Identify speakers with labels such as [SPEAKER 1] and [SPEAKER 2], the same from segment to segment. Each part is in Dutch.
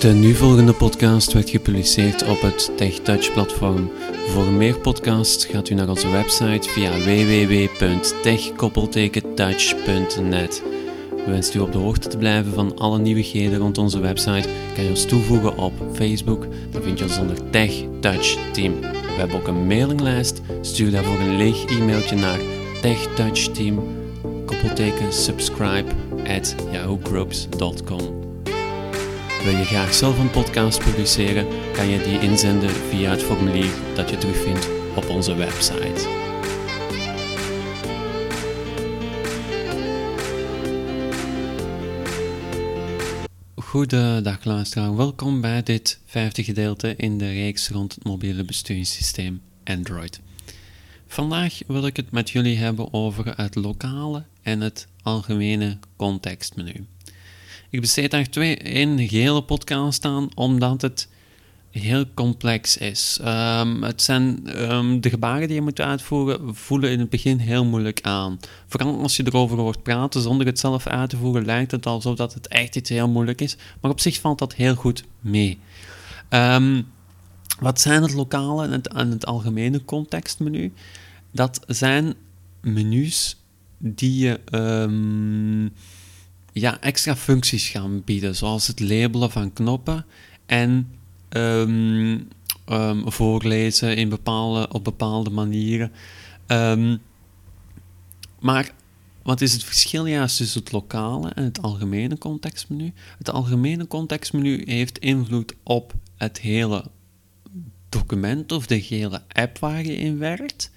[SPEAKER 1] De nu volgende podcast werd gepubliceerd op het TechTouch platform. Voor meer podcasts gaat u naar onze website via www.tech-touch.net. Wenst u op de hoogte te blijven van alle nieuwigheden rond onze website, kan je ons toevoegen op Facebook. Dan vind je ons onder Tech Touch Team. We hebben ook een mailinglijst. Stuur daarvoor een leeg e-mailtje naar techtouchteam koppelteken subscribe at yahoogroups.com. Wil je graag zelf een podcast publiceren, kan je die inzenden via het formulier dat je terugvindt op onze website. Goedendag luisteraar, welkom bij dit vijfde gedeelte in de reeks rond het mobiele besturingssysteem Android. Vandaag wil ik het met jullie hebben over het lokale en het algemene contextmenu. Ik besteed daar twee in gehele podcast aan, omdat het heel complex is. Um, het zijn um, de gebaren die je moet uitvoeren, voelen in het begin heel moeilijk aan. Vooral als je erover hoort praten zonder het zelf uit te voeren, lijkt het alsof dat het echt iets heel moeilijk is. Maar op zich valt dat heel goed mee. Um, wat zijn het lokale en het, en het algemene contextmenu? Dat zijn menus die je ja, extra functies gaan bieden, zoals het labelen van knoppen en um, voorlezen in bepaalde, op bepaalde manieren. Um, maar wat is het verschil juist tussen het lokale en het algemene contextmenu? Het algemene contextmenu heeft invloed op het hele document of de hele app waar je in werkt.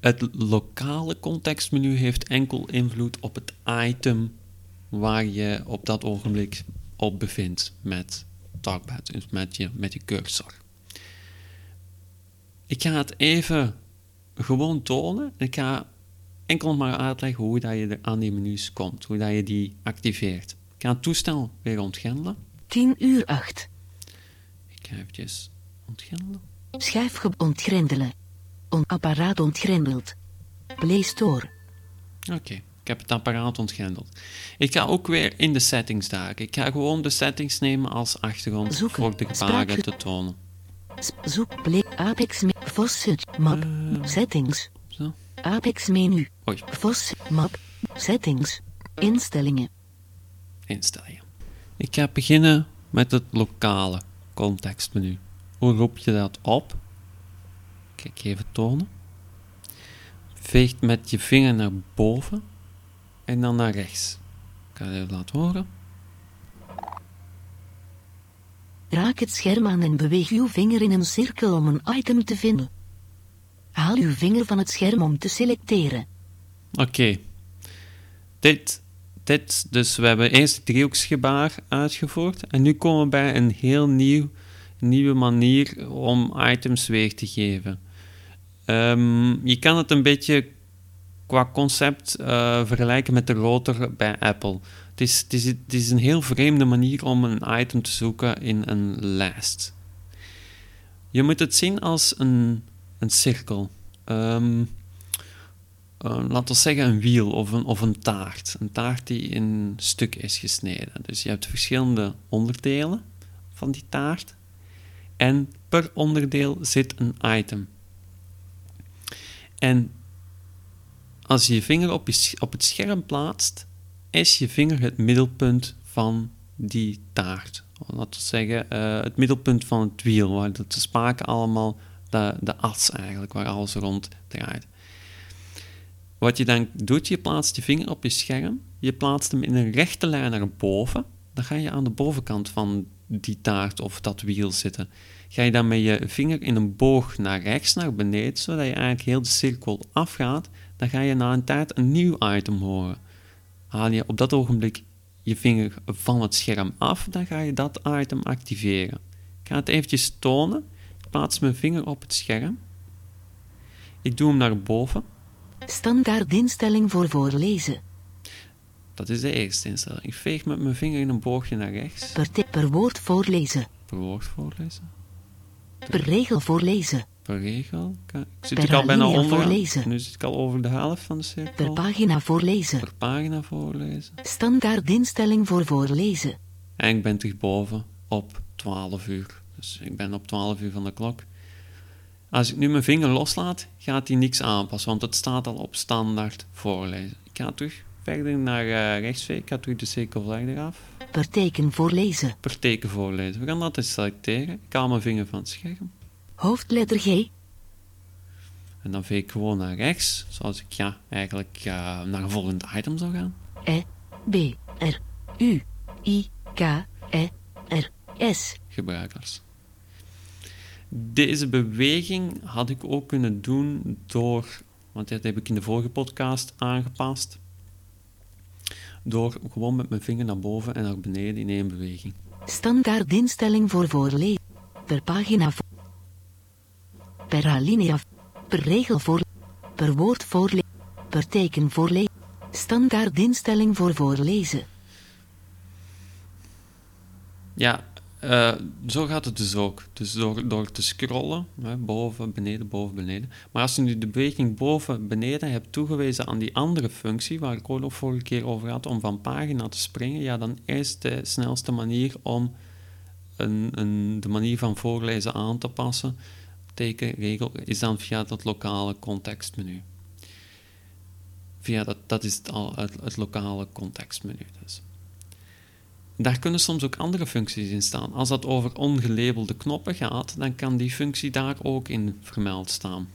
[SPEAKER 1] Het lokale contextmenu heeft enkel invloed op het item waar je op dat ogenblik op bevindt met Talkpad, dus met je, met je cursor. Ik ga het even gewoon tonen. Ik ga enkel maar uitleggen hoe dat je aan die menus komt, hoe dat je die activeert. Ik ga het toestel weer ontgrendelen.
[SPEAKER 2] 10 uur 8.
[SPEAKER 1] Ik ga eventjes ontgrendelen.
[SPEAKER 2] Schijf ontgrendelen. On apparaat ontgrendeld. Play Store.
[SPEAKER 1] Oké. Ik heb het apparaat ontgrendeld. Ik ga ook weer in de settings duiken. Ik ga gewoon de settings nemen als achtergrond
[SPEAKER 2] Zoeken.
[SPEAKER 1] voor de gebaren te tonen.
[SPEAKER 2] Zoek Apex Faucet map
[SPEAKER 1] Uh.
[SPEAKER 2] settings
[SPEAKER 1] Zo.
[SPEAKER 2] Apex menu
[SPEAKER 1] Oei,
[SPEAKER 2] map settings instellingen
[SPEAKER 1] instellingen. Ik ga beginnen met het lokale contextmenu. Hoe roep je dat op? Kijk even tonen. Veeg met je vinger naar boven en dan naar rechts. Ik ga het even laten horen.
[SPEAKER 2] Raak het scherm aan en beweeg uw vinger in een cirkel om een item te vinden. Haal uw vinger van het scherm om te selecteren.
[SPEAKER 1] Oké. Dit, dit, dus we hebben eerst het driehoeksgebaar uitgevoerd en nu komen we bij een heel nieuw, nieuwe manier om items weg te geven. Ehm, je kan het een beetje qua concept eh, vergelijken met de rotor bij Apple. Het is, is, is een heel vreemde manier om een item te zoeken in een lijst. Je moet het zien als een, een cirkel. Uh, laten we zeggen een wiel of een, of een taart. Een taart die in stuk is gesneden. Dus je hebt verschillende onderdelen van die taart. En per onderdeel zit een item. En als je je vinger op, je, op het scherm plaatst, is je vinger het middelpunt van die taart. Laten we zeggen, uh, het middelpunt van het wiel, waar de spaken allemaal de, de as eigenlijk, waar alles rond draait. Wat je dan doet, je plaatst je vinger op je scherm, je plaatst hem in een rechte lijn naar boven, dan ga je aan de bovenkant van die taart of dat wiel zitten. Ga je dan met je vinger in een boog naar rechts, naar beneden, zodat je eigenlijk heel de cirkel afgaat, dan ga je na een tijd een nieuw item horen. Haal je op dat ogenblik je vinger van het scherm af, dan ga je dat item activeren. Ik ga het eventjes tonen. Ik plaats mijn vinger op het scherm. Ik doe hem naar boven.
[SPEAKER 2] Standaard instelling voor voorlezen.
[SPEAKER 1] Dat is de eerste instelling. Ik veeg met mijn vinger in een boogje naar rechts.
[SPEAKER 2] Per, tip per woord voorlezen.
[SPEAKER 1] Per woord voorlezen.
[SPEAKER 2] Per regel voorlezen.
[SPEAKER 1] Per regel. Ik zit
[SPEAKER 2] Per
[SPEAKER 1] ik al bijna onder.
[SPEAKER 2] voorlezen.
[SPEAKER 1] Nu zit ik al over de helft van de
[SPEAKER 2] Per
[SPEAKER 1] cirkel.
[SPEAKER 2] pagina voorlezen.
[SPEAKER 1] Per pagina voorlezen.
[SPEAKER 2] Standaard instelling voor voorlezen.
[SPEAKER 1] En ik ben terug boven. op 12 uur. Dus ik ben op 12 uur van de klok. Als ik nu mijn vinger loslaat, gaat hij niks aanpassen, want het staat al op standaard voorlezen. Ik ga terug verder naar uh, rechtsweg. Ik ga terug de cirkel verder af.
[SPEAKER 2] Per teken voorlezen.
[SPEAKER 1] Per teken voorlezen. We gaan dat eens selecteren. Ik haal mijn vinger van het scherm.
[SPEAKER 2] Hoofdletter G.
[SPEAKER 1] En dan veeg ik gewoon naar rechts, zoals ik ja, eigenlijk uh, naar een volgend item zou gaan.
[SPEAKER 2] E, B, R, U, I, K, E, R, S.
[SPEAKER 1] Gebruikers. Deze beweging had ik ook kunnen doen door, want dat heb ik in de vorige podcast aangepast, door gewoon met mijn vinger naar boven en naar beneden in één beweging.
[SPEAKER 2] Standaard instelling voor voorlezen. Per pagina. Per alinea. Per regel voor. Per woord voorlezen. Per teken voorlezen. Standaard instelling voor voorlezen.
[SPEAKER 1] Ja, uh, zo gaat het dus ook. Dus door, door te scrollen, hè, boven, beneden, boven, beneden. Maar als je nu de beweging boven, beneden hebt toegewezen aan die andere functie, waar ik ook vorige keer over had, om van pagina te springen, ja, dan is de snelste manier om een, een, de manier van voorlezen aan te passen, tekenregel, is dan via dat lokale contextmenu. Via dat, dat is het, het, het lokale contextmenu dus. Daar kunnen soms ook andere functies in staan. Als dat over ongelabelde knoppen gaat, dan kan die functie daar ook in vermeld staan.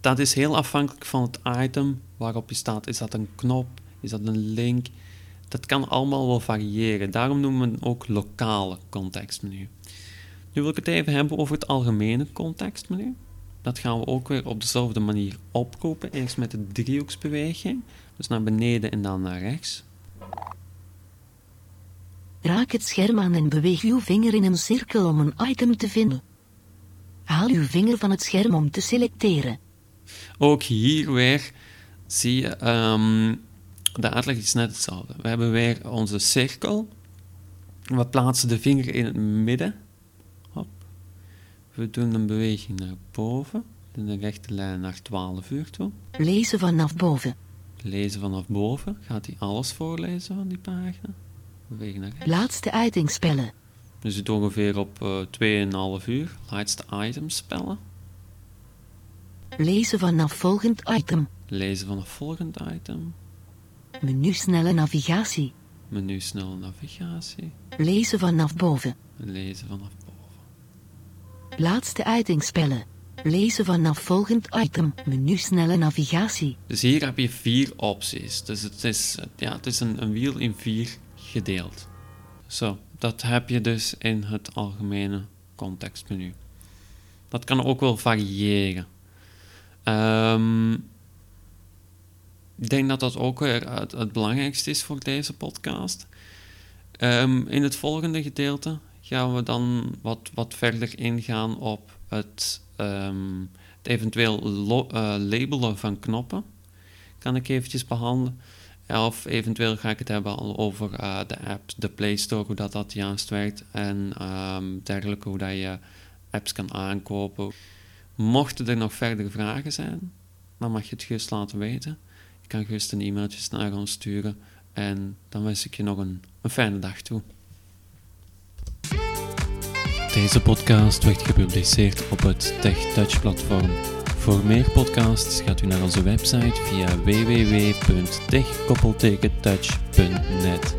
[SPEAKER 1] Dat is heel afhankelijk van het item waarop je staat. Is dat een knop? Is dat een link? Dat kan allemaal wel variëren. Daarom noemen we het ook lokale contextmenu. Nu wil ik het even hebben over het algemene contextmenu. Dat gaan we ook weer op dezelfde manier oproepen. Eerst met de driehoeksbeweging. Dus naar beneden en dan naar rechts.
[SPEAKER 2] Raak het scherm aan en beweeg uw vinger in een cirkel om een item te vinden. Haal uw vinger van het scherm om te selecteren.
[SPEAKER 1] Ook hier weer zie je, um, de uitleg is net hetzelfde. We hebben weer onze cirkel. We plaatsen de vinger in het midden. We doen een beweging naar boven. In de rechte lijn naar 12 uur toe.
[SPEAKER 2] Lezen vanaf boven.
[SPEAKER 1] Lezen vanaf boven. Gaat hij alles voorlezen van die pagina?
[SPEAKER 2] Laatste item spellen.
[SPEAKER 1] We zitten ongeveer op uh, 2,5 uur. Laatste item spellen.
[SPEAKER 2] Lezen vanaf volgend item.
[SPEAKER 1] Lezen vanaf volgend item.
[SPEAKER 2] Menu snelle navigatie.
[SPEAKER 1] Menu snelle navigatie.
[SPEAKER 2] Lezen vanaf boven.
[SPEAKER 1] Lezen vanaf boven.
[SPEAKER 2] Laatste item spellen. Lezen vanaf volgend item. Menu snelle navigatie.
[SPEAKER 1] Dus hier heb je vier opties. Dus het is, ja, het is een, wiel in vier gedeeld. Zo, dat heb je dus in het algemene contextmenu. Dat kan ook wel variëren. Um, ik denk dat dat ook weer het, het belangrijkste is voor deze podcast. Um, in het volgende gedeelte gaan we dan wat, wat verder ingaan op het, um, het eventueel uh, labelen van knoppen. Kan ik eventjes behandelen. Of eventueel ga ik het hebben over uh, de app, de Play Store, hoe dat, dat juist werkt en um, dergelijke, hoe dat je apps kan aankopen. Mochten er nog verdere vragen zijn, dan mag je het gerust laten weten. Je kan gerust een e-mailtje naar ons sturen en dan wens ik je nog een, een fijne dag toe. Deze podcast werd gepubliceerd op het TechTouch platform. Voor meer podcasts gaat u naar onze website via www.techkoppeltekentouch.net.